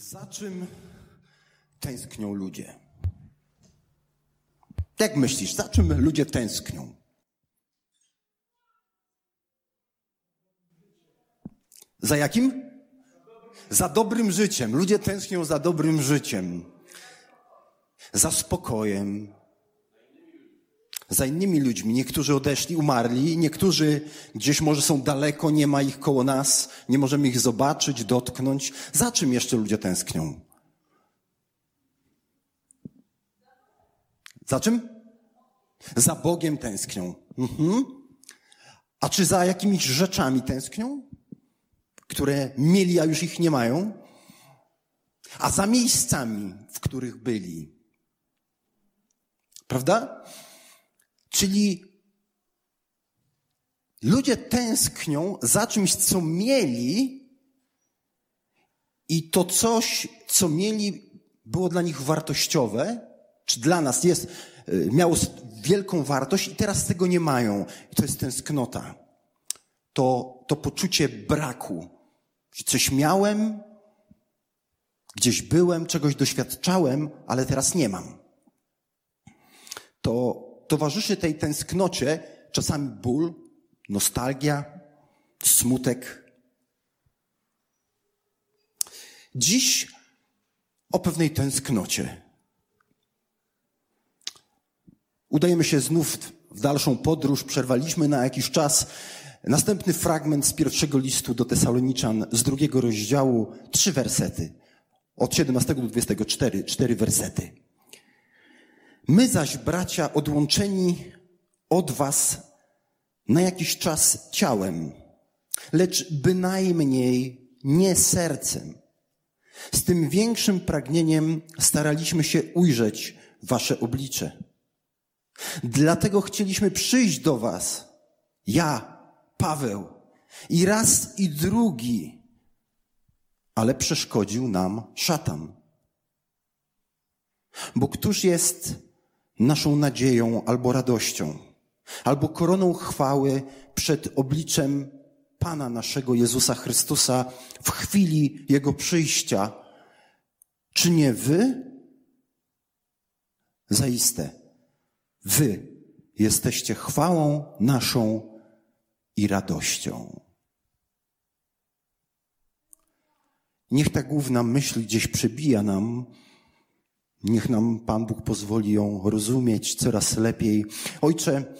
Za czym tęsknią ludzie? Jak myślisz, za czym ludzie tęsknią? Za jakim? Za dobrym życiem. Ludzie tęsknią za dobrym życiem. Za spokojem. Za innymi ludźmi. Niektórzy odeszli, umarli, niektórzy gdzieś może są daleko, nie ma ich koło nas, nie możemy ich zobaczyć, dotknąć. Za czym jeszcze ludzie tęsknią? Za czym? Za Bogiem tęsknią. Mhm. A czy za jakimiś rzeczami tęsknią? które mieli, a już ich nie mają, a za miejscami, w których byli. Prawda? Czyli ludzie tęsknią za czymś, co mieli, i to coś, co mieli, było dla nich wartościowe, czy dla nas jest, y, miało wielką wartość, i teraz tego nie mają. I to jest tęsknota. To, to poczucie braku coś miałem, gdzieś byłem, czegoś doświadczałem, ale teraz nie mam. To towarzyszy tej tęsknocie czasami ból, nostalgia, smutek. Dziś o pewnej tęsknocie. Udajemy się znów w dalszą podróż, przerwaliśmy na jakiś czas Następny fragment z pierwszego listu do Tesaloniczan z drugiego rozdziału, trzy wersety. Od 17 do 24, cztery wersety. My zaś, bracia, odłączeni od was na jakiś czas ciałem, lecz bynajmniej nie sercem. Z tym większym pragnieniem staraliśmy się ujrzeć wasze oblicze. Dlatego chcieliśmy przyjść do was, ja, Paweł. I raz i drugi. Ale przeszkodził nam szatan. Bo któż jest naszą nadzieją albo radością, albo koroną chwały przed obliczem Pana naszego Jezusa Chrystusa w chwili Jego przyjścia? Czy nie wy? Zaiste, wy jesteście chwałą naszą i radością. Niech ta główna myśl gdzieś przebija nam, niech nam Pan Bóg pozwoli ją rozumieć coraz lepiej. Ojcze,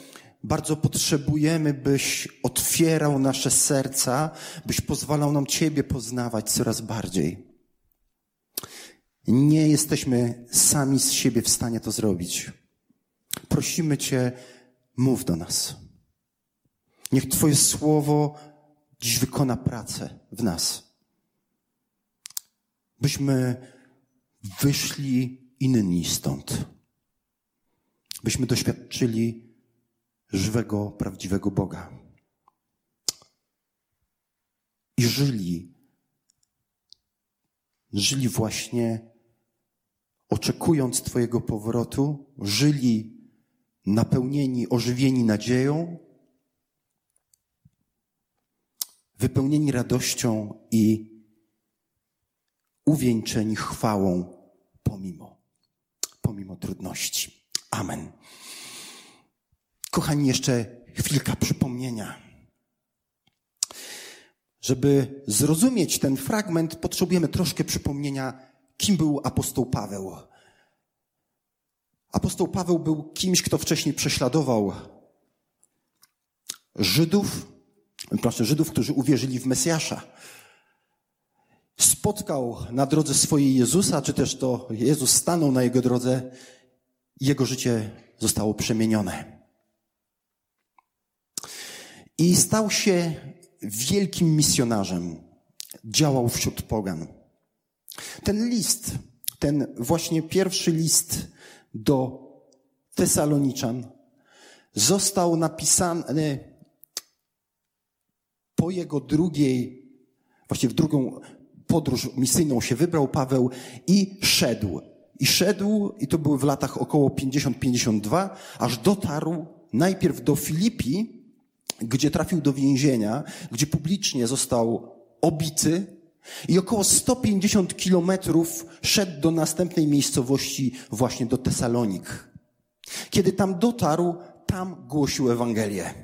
bardzo potrzebujemy, byś otwierał nasze serca, byś pozwalał nam Ciebie poznawać coraz bardziej. Nie jesteśmy sami z siebie w stanie to zrobić. Prosimy Cię, mów do nas. Niech Twoje słowo dziś wykona pracę w nas. Byśmy wyszli inni stąd. Byśmy doświadczyli żywego, prawdziwego Boga. I żyli, żyli właśnie oczekując Twojego powrotu, żyli napełnieni, ożywieni nadzieją, wypełnieni radością i uwieńczeni chwałą pomimo, pomimo trudności. Amen. Kochani, jeszcze chwilka przypomnienia. Żeby zrozumieć ten fragment, potrzebujemy troszkę przypomnienia, kim był apostoł Paweł. Apostoł Paweł był kimś, kto wcześniej prześladował Żydów, proszę, Żydów, którzy uwierzyli w Mesjasza. Spotkał na drodze swojej Jezusa, czy też to Jezus stanął na jego drodze jego życie zostało przemienione. I stał się wielkim misjonarzem. Działał wśród pogan. Ten list, ten właśnie pierwszy list do Tesaloniczan został napisany po jego drugiej, właściwie w drugą podróż misyjną się wybrał Paweł i szedł. I szedł, i to były w latach około 50-52, aż dotarł najpierw do Filipi, gdzie trafił do więzienia, gdzie publicznie został obity, I około 150 kilometrów szedł do następnej miejscowości, właśnie do Tesalonik. Kiedy tam dotarł, tam głosił Ewangelię.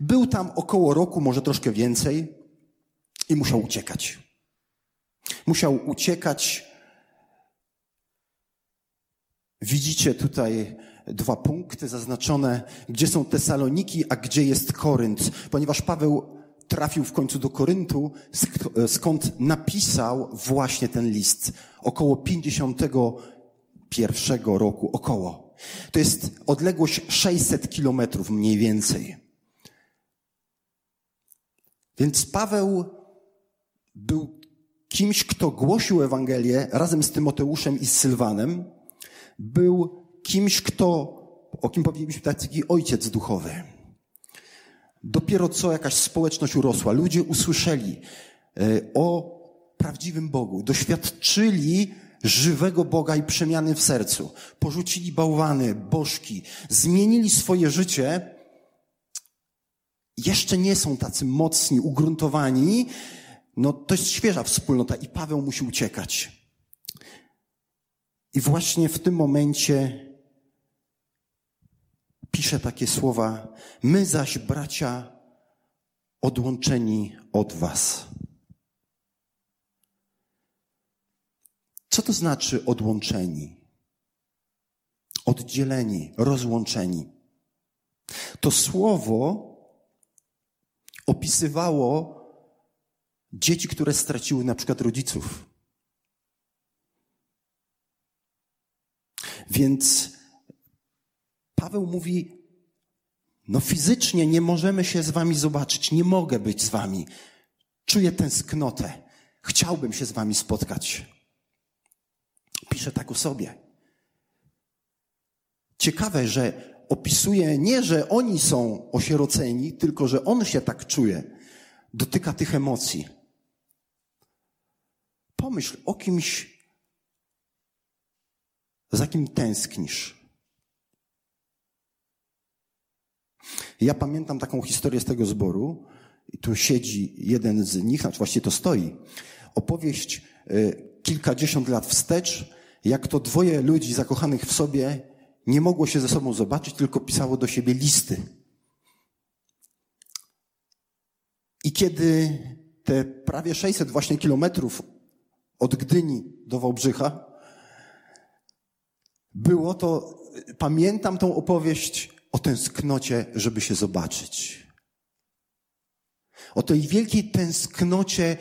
Był tam około roku, może troszkę więcej, i musiał uciekać. Musiał uciekać. Widzicie tutaj dwa punkty zaznaczone, gdzie są Tesaloniki, a gdzie jest Korynt, ponieważ Paweł trafił w końcu do Koryntu, skąd napisał właśnie ten list. Około 51 roku, około. To jest odległość 600 kilometrów mniej więcej. Więc Paweł był kimś, kto głosił Ewangelię razem z Tymoteuszem i z Sylwanem. Był kimś, kto, o kim powiedzieliśmy taki ojciec duchowy. Dopiero co jakaś społeczność urosła, ludzie usłyszeli e, o prawdziwym Bogu, doświadczyli żywego Boga i przemiany w sercu. Porzucili bałwany, bożki, zmienili swoje życie. Jeszcze nie są tacy mocni, ugruntowani. No to jest świeża wspólnota i Paweł musi uciekać. I właśnie w tym momencie pisze takie słowa: My zaś, bracia, odłączeni od Was. Co to znaczy odłączeni? Oddzieleni, rozłączeni. To słowo opisywało dzieci, które straciły na przykład rodziców. Więc Paweł mówi, no fizycznie nie możemy się z wami zobaczyć, nie mogę być z wami. Czuję tęsknotę. Chciałbym się z wami spotkać. Pisze tak o sobie. Ciekawe, że opisuje nie, że oni są osieroceni, tylko że on się tak czuje. Dotyka tych emocji. Pomyśl o kimś, za kim tęsknisz. Ja pamiętam taką historię z tego zboru, i tu siedzi jeden z nich, znaczy właściwie to stoi. Opowieść y, kilkadziesiąt lat wstecz, jak to dwoje ludzi zakochanych w sobie nie mogło się ze sobą zobaczyć, tylko pisało do siebie listy. I kiedy te prawie 600 właśnie kilometrów od Gdyni do Wałbrzycha było, to pamiętam tą opowieść o tęsknocie, żeby się zobaczyć. O tej wielkiej tęsknocie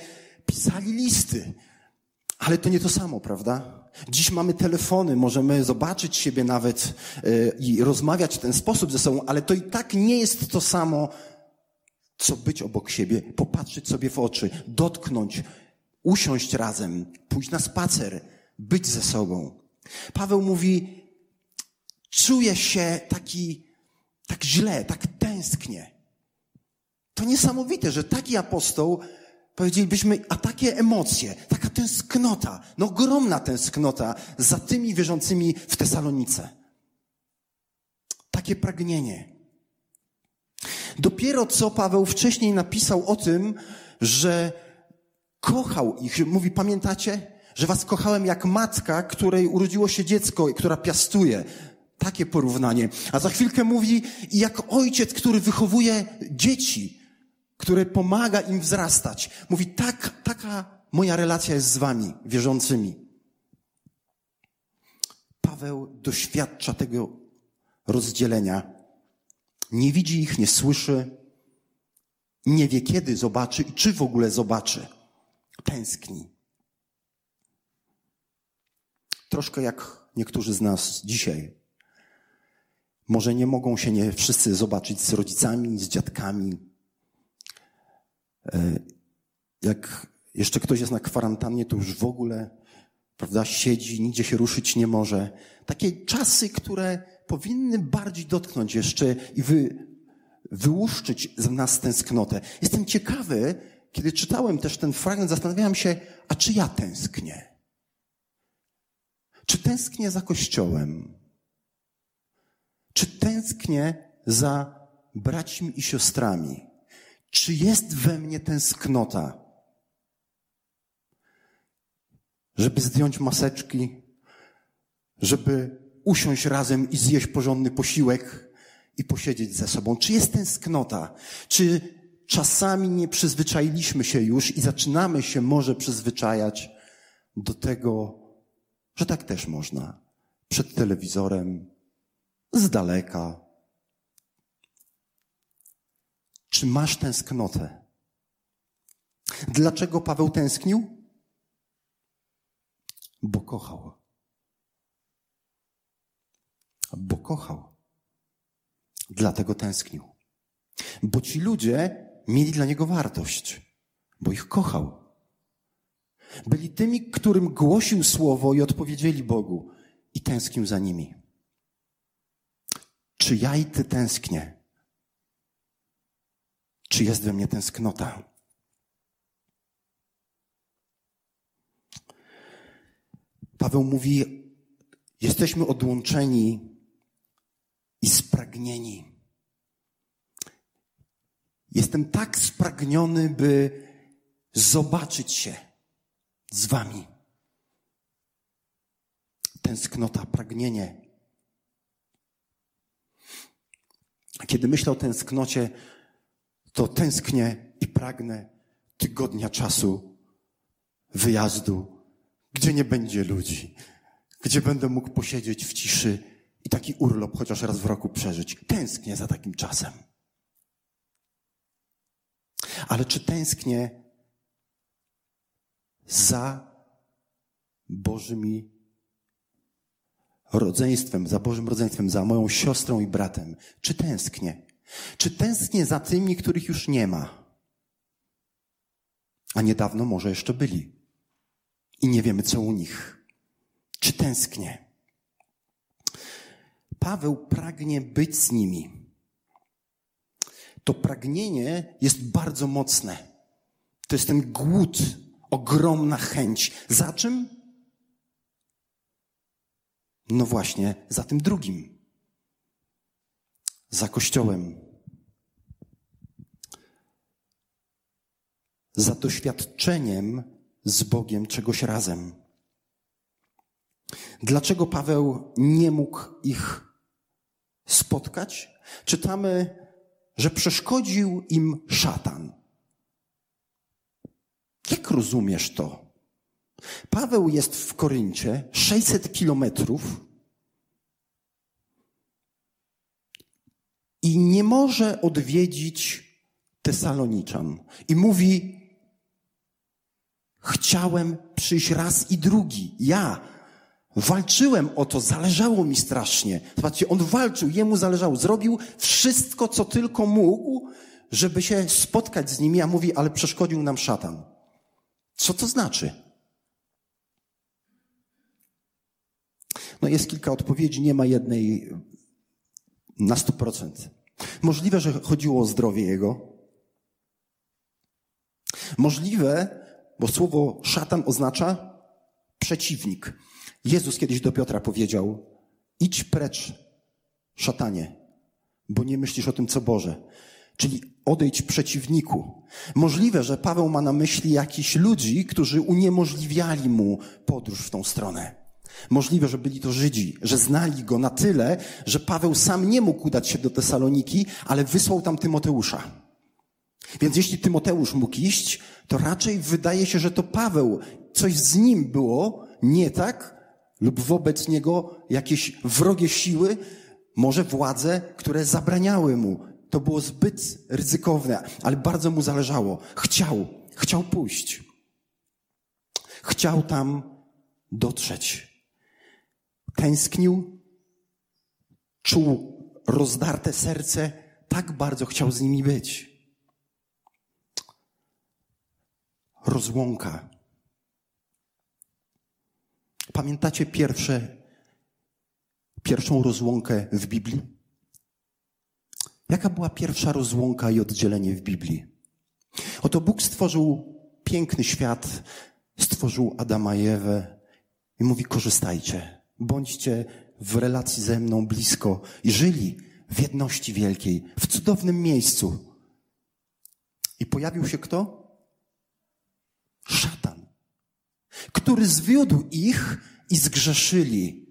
pisali listy. Ale to nie to samo, prawda? Dziś mamy telefony, możemy zobaczyć siebie nawet yy, i rozmawiać w ten sposób ze sobą, ale to i tak nie jest to samo, co być obok siebie, popatrzeć sobie w oczy, dotknąć, usiąść razem, pójść na spacer, być ze sobą. Paweł mówi, czuję się taki tak źle, tak tęsknie. To niesamowite, że taki apostoł, powiedzielibyśmy, a takie emocje, taka tęsknota, no ogromna tęsknota za tymi wierzącymi w Tesalonice. Takie pragnienie. Dopiero co Paweł wcześniej napisał o tym, że kochał ich. Mówi, pamiętacie, że was kochałem jak matka, której urodziło się dziecko która piastuje. Takie porównanie. A za chwilkę mówi, i jak ojciec, który wychowuje dzieci, który pomaga im wzrastać. Mówi, tak, taka moja relacja jest z wami, wierzącymi. Paweł doświadcza tego rozdzielenia. Nie widzi ich, nie słyszy, nie wie kiedy zobaczy i czy w ogóle zobaczy. Tęskni. Troszkę jak niektórzy z nas dzisiaj. Może nie mogą się nie wszyscy zobaczyć z rodzicami, z dziadkami. E, jak jeszcze ktoś jest na kwarantannie, to już w ogóle, prawda, siedzi, nigdzie się ruszyć nie może. Takie czasy, które powinny bardziej dotknąć jeszcze i wy, wyłuszczyć z nas tęsknotę. Jestem ciekawy, kiedy czytałem też ten fragment, zastanawiałem się, a czy ja tęsknię? Czy tęsknię za Kościołem? Czy tęsknię za braćmi i siostrami? Czy jest we mnie tęsknota żeby zdjąć maseczki, żeby usiąść razem i zjeść porządny posiłek i posiedzieć ze sobą? Czy jest tęsknota? Czy czasami nie przyzwyczailiśmy się już i zaczynamy się może przyzwyczajać do tego, że tak też można? Przed telewizorem, z daleka. Czy masz tęsknotę? Dlaczego Paweł tęsknił? Bo kochał. Bo kochał. Dlatego tęsknił. Bo ci ludzie mieli dla niego wartość, bo ich kochał. Byli tymi, którym głosił słowo i odpowiedzieli Bogu i tęsknił za nimi. Czy ja i ty tęsknię? Czy jest we mnie tęsknota? Paweł mówi, jesteśmy odłączeni i spragnieni. Jestem tak spragniony, by zobaczyć się z wami. Tęsknota, pragnienie. Kiedy myślę o tęsknocie, to tęsknię i pragnę tygodnia czasu wyjazdu, gdzie nie będzie ludzi, gdzie będę mógł posiedzieć w ciszy i taki urlop chociaż raz w roku przeżyć. Tęsknię za takim czasem. Ale czy tęsknię za Bożymi rodzeństwem, za Bożym rodzeństwem, za moją siostrą i bratem? Czy tęsknię? Czy tęsknię za tymi, których już nie ma? A niedawno może jeszcze byli. I nie wiemy, co u nich. Czy tęsknię? Paweł pragnie być z nimi. To pragnienie jest bardzo mocne. To jest ten głód, ogromna chęć. Za czym? No właśnie, za tym drugim. Za Kościołem. Za doświadczeniem z Bogiem czegoś razem. Dlaczego Paweł nie mógł ich spotkać? Czytamy, że przeszkodził im szatan. Jak rozumiesz to? Paweł jest w Koryncie 600 kilometrów i nie może odwiedzić Tesaloniczan. I mówi, chciałem przyjść raz i drugi. Ja walczyłem o to, zależało mi strasznie. Zobaczcie, on walczył, jemu zależało. Zrobił wszystko, co tylko mógł, żeby się spotkać z nimi, a mówi, ale przeszkodził nam szatan. Co to znaczy? No jest kilka odpowiedzi, nie ma jednej na 100%. Możliwe, że chodziło o zdrowie jego. Możliwe, bo słowo szatan oznacza przeciwnik. Jezus kiedyś do Piotra powiedział: idź precz, szatanie, bo nie myślisz o tym, co Boże. Czyli odejdź przeciwniku. Możliwe, że Paweł ma na myśli jakichś ludzi, którzy uniemożliwiali mu podróż w tą stronę. Możliwe, że byli to Żydzi, że znali go na tyle, że Paweł sam nie mógł udać się do Tesaloniki, ale wysłał tam Tymoteusza. Więc jeśli Tymoteusz mógł iść, to raczej wydaje się, że to Paweł, coś z nim było nie tak, lub wobec niego jakieś wrogie siły, może władze, które zabraniały mu. To było zbyt ryzykowne, ale bardzo mu zależało. Chciał, chciał pójść. Chciał tam dotrzeć tęsknił, czuł rozdarte serce, tak bardzo chciał z nimi być. Rozłąka. Pamiętacie pierwsze, pierwszą rozłąkę w Biblii? Jaka była pierwsza rozłąka i oddzielenie w Biblii? Oto Bóg stworzył piękny świat, stworzył Adama i Ewę i mówi: korzystajcie. Bądźcie w relacji ze mną blisko i żyli w jedności wielkiej, w cudownym miejscu. I pojawił się kto? Szatan. Który zwiódł ich i zgrzeszyli.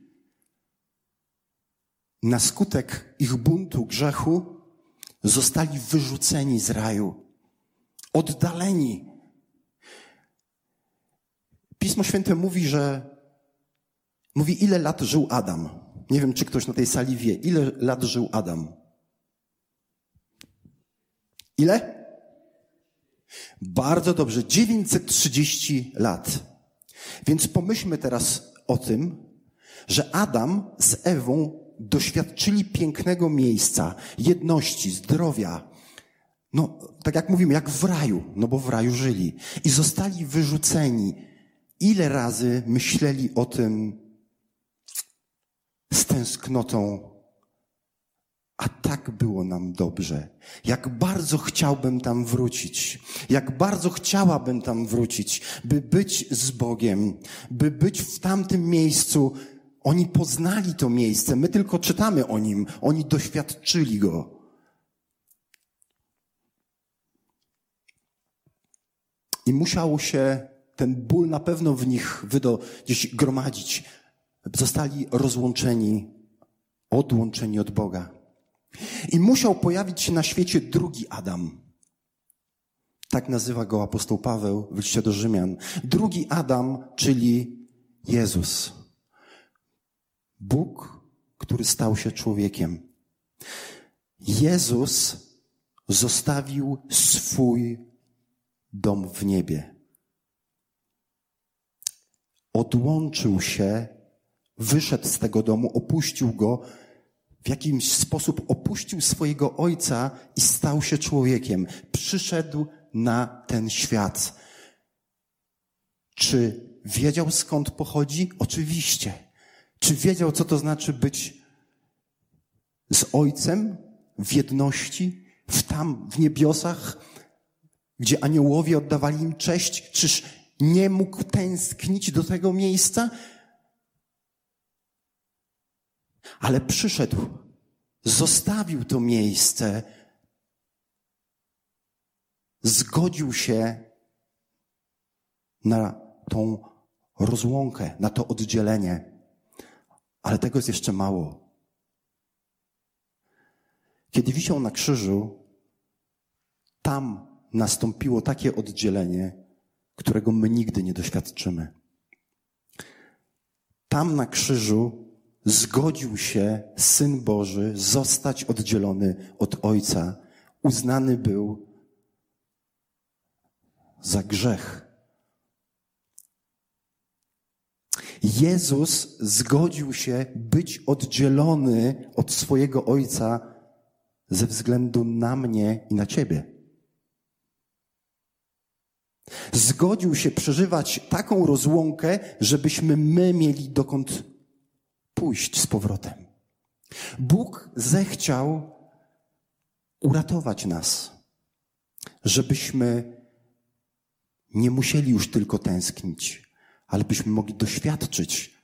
Na skutek ich buntu, grzechu, zostali wyrzuceni z raju, oddaleni. Pismo Święte mówi, że mówi, ile lat żył Adam. Nie wiem, czy ktoś na tej sali wie, ile lat żył Adam. Ile? Bardzo dobrze, 930 lat. Więc pomyślmy teraz o tym, że Adam z Ewą doświadczyli pięknego miejsca, jedności, zdrowia. No, tak jak mówimy, jak w raju, no bo w raju żyli. I zostali wyrzuceni. Ile razy myśleli o tym z tęsknotą, a tak było nam dobrze. Jak bardzo chciałbym tam wrócić. Jak bardzo chciałabym tam wrócić, by być z Bogiem, by być w tamtym miejscu. Oni poznali to miejsce, my tylko czytamy o nim, oni doświadczyli go. I musiał się ten ból na pewno w nich wydo, gdzieś gromadzić. Zostali rozłączeni, odłączeni od Boga. I musiał pojawić się na świecie drugi Adam. Tak nazywa go apostoł Paweł w liście do Rzymian. Drugi Adam, czyli Jezus. Bóg, który stał się człowiekiem. Jezus zostawił swój dom w niebie. Odłączył się, wyszedł z tego domu, opuścił go w jakimś sposób opuścił swojego ojca i stał się człowiekiem. Przyszedł na ten świat. Czy wiedział skąd pochodzi? Oczywiście. Czy wiedział, co to znaczy być z ojcem w jedności, w tam, w niebiosach, gdzie aniołowie oddawali im cześć? Czyż nie mógł tęsknić do tego miejsca? Ale przyszedł, zostawił to miejsce, zgodził się na tą rozłąkę, na to oddzielenie. Ale tego jest jeszcze mało. Kiedy wisiał na krzyżu, tam nastąpiło takie oddzielenie, którego my nigdy nie doświadczymy. Tam na krzyżu zgodził się Syn Boży zostać oddzielony od Ojca. Uznany był za grzech. Jezus zgodził się być oddzielony od swojego Ojca ze względu na mnie i na Ciebie. Zgodził się przeżywać taką rozłąkę, żebyśmy my mieli dokąd pójść z powrotem. Bóg zechciał uratować nas, żebyśmy nie musieli już tylko tęsknić, ale byśmy mogli doświadczyć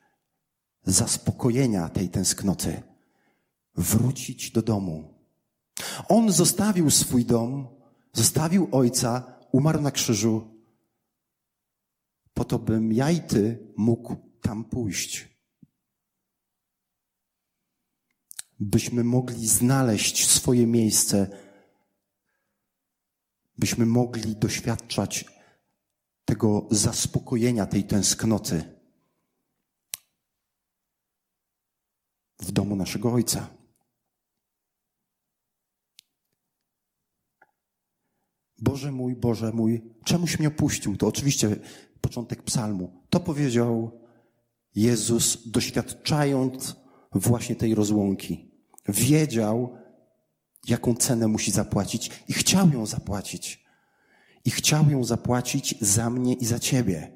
zaspokojenia tej tęsknoty, wrócić do domu. On zostawił swój dom, zostawił ojca, umarł na krzyżu, po to bym ja i ty mógł tam pójść. Byśmy mogli znaleźć swoje miejsce, byśmy mogli doświadczać tego zaspokojenia, tej tęsknoty w domu naszego Ojca. Boże mój, Boże mój, czemuś mnie opuścił? To oczywiście początek psalmu. To powiedział Jezus, doświadczając właśnie tej rozłąki. Wiedział, jaką cenę musi zapłacić i chciał ją zapłacić. I chciał ją zapłacić za mnie i za ciebie.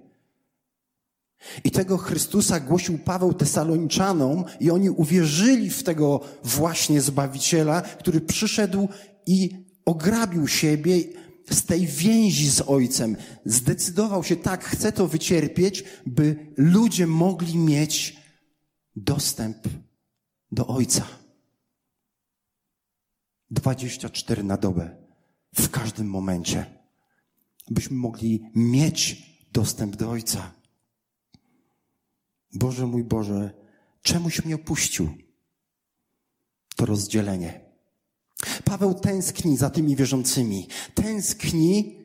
I tego Chrystusa głosił Paweł Tesaloniczanom i oni uwierzyli w tego właśnie Zbawiciela, który przyszedł i ograbił siebie z tej więzi z Ojcem. Zdecydował się tak, chcę to wycierpieć, by ludzie mogli mieć dostęp do Ojca. 24 na dobę, w każdym momencie, byśmy mogli mieć dostęp do Ojca. Boże mój Boże, czemuś mnie opuścił? To rozdzielenie. Paweł tęskni za tymi wierzącymi. Tęskni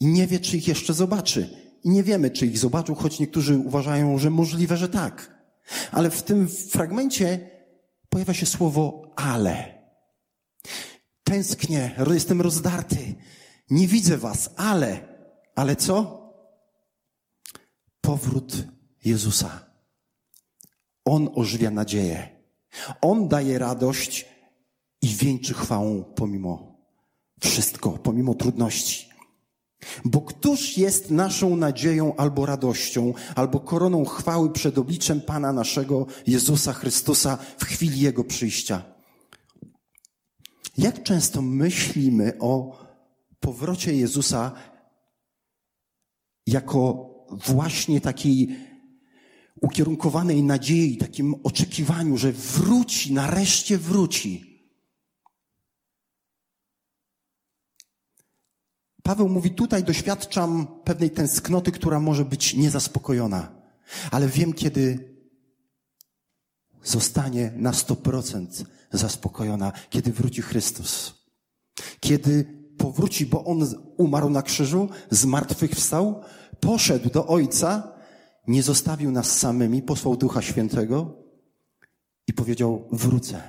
i nie wie, czy ich jeszcze zobaczy. I nie wiemy, czy ich zobaczył, choć niektórzy uważają, że możliwe, że tak. Ale w tym fragmencie pojawia się słowo ale. Tęsknię, jestem rozdarty, nie widzę was, ale, ale co? Powrót Jezusa. On ożywia nadzieję. On daje radość i wieńczy chwałą pomimo wszystko, pomimo trudności. Bo któż jest naszą nadzieją albo radością, albo koroną chwały przed obliczem Pana naszego Jezusa Chrystusa w chwili Jego przyjścia? Jak często myślimy o powrocie Jezusa jako właśnie takiej ukierunkowanej nadziei, takim oczekiwaniu, że wróci, nareszcie wróci. Paweł mówi, tutaj doświadczam pewnej tęsknoty, która może być niezaspokojona, ale wiem, kiedy zostanie na 100% zaspokojona, kiedy wróci Chrystus. Kiedy powróci, bo On umarł na krzyżu, zmartwychwstał, poszedł do Ojca, nie zostawił nas samymi, posłał Ducha Świętego i powiedział: Wrócę,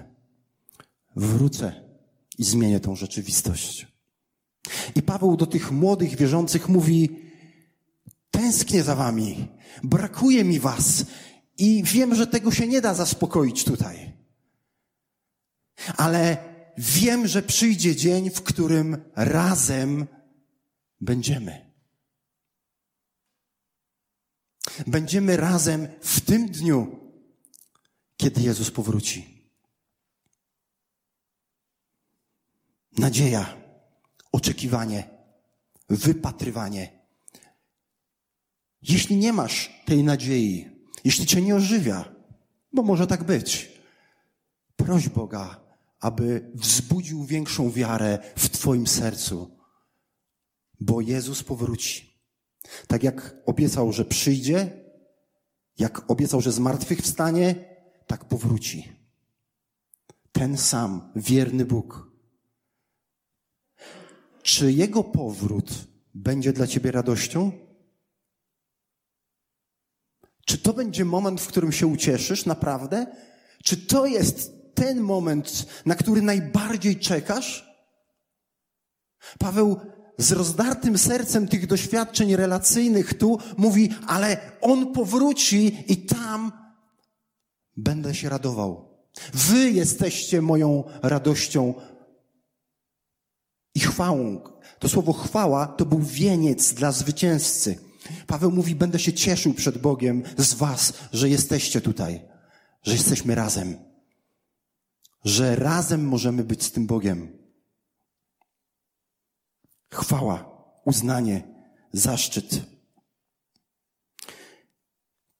wrócę i zmienię tą rzeczywistość. I Paweł do tych młodych wierzących mówi: Tęsknię za wami, brakuje mi was i wiem, że tego się nie da zaspokoić tutaj. Ale wiem, że przyjdzie dzień, w którym razem będziemy. Będziemy razem w tym dniu, kiedy Jezus powróci. Nadzieja, oczekiwanie, wypatrywanie. Jeśli nie masz tej nadziei, jeśli cię nie ożywia, bo może tak być, proś Boga, aby wzbudził większą wiarę w Twoim sercu, bo Jezus powróci. Tak jak obiecał, że przyjdzie, jak obiecał, że zmartwychwstanie, tak powróci. Ten sam wierny Bóg. Czy Jego powrót będzie dla Ciebie radością? Czy to będzie moment, w którym się ucieszysz naprawdę? Czy to jest ten moment, na który najbardziej czekasz? Paweł z rozdartym sercem tych doświadczeń relacyjnych tu mówi, ale on powróci i tam będę się radował. Wy jesteście moją radością i chwałą. To słowo chwała to był wieniec dla zwycięzcy. Paweł mówi, będę się cieszył przed Bogiem z was, że jesteście tutaj, że jesteśmy razem, że razem możemy być z tym Bogiem. Chwała, uznanie, zaszczyt.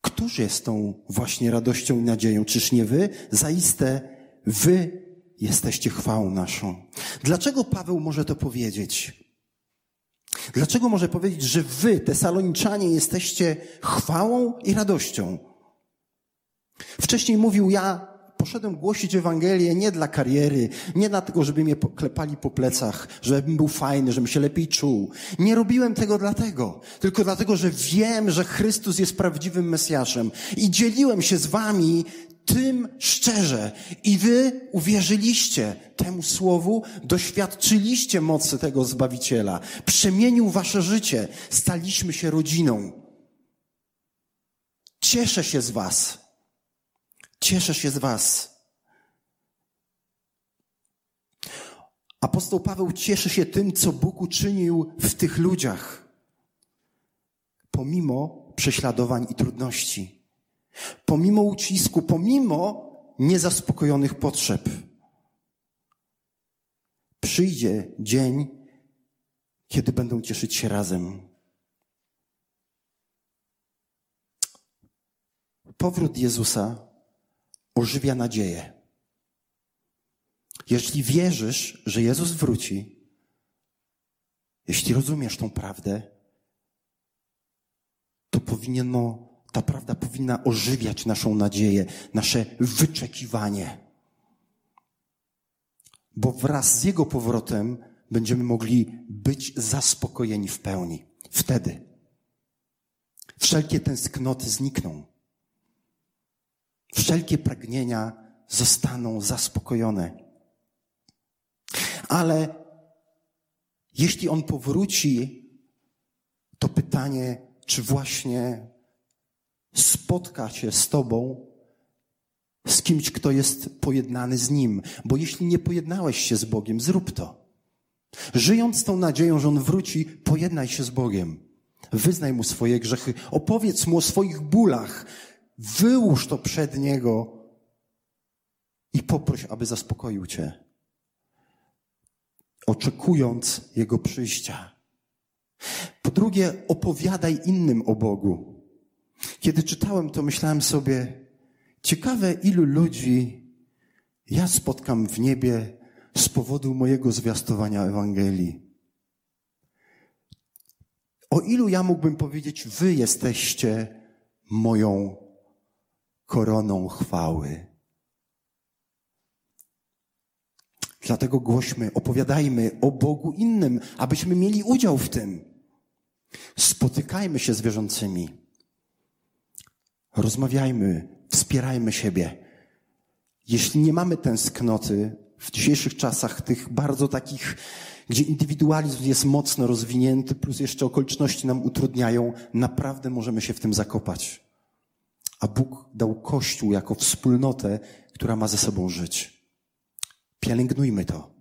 Któż jest tą właśnie radością i nadzieją? Czyż nie wy? Zaiste wy jesteście chwałą naszą. Dlaczego Paweł może to powiedzieć? Dlaczego może powiedzieć, że wy, Tesaloniczanie, jesteście chwałą i radością? Wcześniej mówił, ja poszedłem głosić Ewangelię nie dla kariery, nie dlatego, żeby mnie klepali po plecach, żebym był fajny, żebym się lepiej czuł. Nie robiłem tego dlatego, tylko dlatego, że wiem, że Chrystus jest prawdziwym Mesjaszem i dzieliłem się z wami tym szczerze. I wy uwierzyliście temu słowu, doświadczyliście mocy tego Zbawiciela. Przemienił wasze życie. Staliśmy się rodziną. Cieszę się z was. Cieszę się z Was. Apostoł Paweł cieszy się tym, co Bóg uczynił w tych ludziach, pomimo prześladowań i trudności, pomimo ucisku, pomimo niezaspokojonych potrzeb. Przyjdzie dzień, kiedy będą cieszyć się razem. Powrót Jezusa ożywia nadzieję. Jeśli wierzysz, że Jezus wróci, jeśli rozumiesz tą prawdę, to powinno Ta prawda powinna ożywiać naszą nadzieję, nasze wyczekiwanie. Bo wraz z Jego powrotem będziemy mogli być zaspokojeni w pełni. Wtedy wszelkie tęsknoty znikną. Wszelkie pragnienia zostaną zaspokojone. Ale jeśli On powróci, to pytanie, czy właśnie spotka się z Tobą, z kimś, kto jest pojednany z Nim. Bo jeśli nie pojednałeś się z Bogiem, zrób to. Żyjąc tą nadzieją, że On wróci, pojednaj się z Bogiem. Wyznaj Mu swoje grzechy, opowiedz Mu o swoich bólach, wyłóż to przed Niego i poproś, aby zaspokoił Cię, oczekując Jego przyjścia. Po drugie, opowiadaj innym o Bogu. Kiedy czytałem to, myślałem sobie, ciekawe ilu ludzi ja spotkam w niebie z powodu mojego zwiastowania Ewangelii. O ilu ja mógłbym powiedzieć, wy jesteście moją koroną chwały. Dlatego głośmy, opowiadajmy o Bogu innym, abyśmy mieli udział w tym. Spotykajmy się z wierzącymi. Rozmawiajmy, wspierajmy siebie. Jeśli nie mamy tęsknoty w dzisiejszych czasach, tych bardzo takich, gdzie indywidualizm jest mocno rozwinięty, plus jeszcze okoliczności nam utrudniają, naprawdę możemy się w tym zakopać. A Bóg dał Kościół jako wspólnotę, która ma ze sobą żyć. Pielęgnujmy to.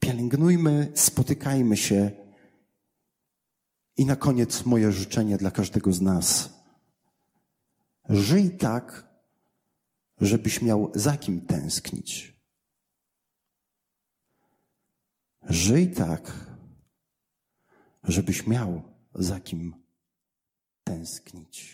Pielęgnujmy, spotykajmy się. I na koniec moje życzenie dla każdego z nas. Żyj tak, żebyś miał za kim tęsknić. Żyj tak, żebyś miał za kim tęsknić.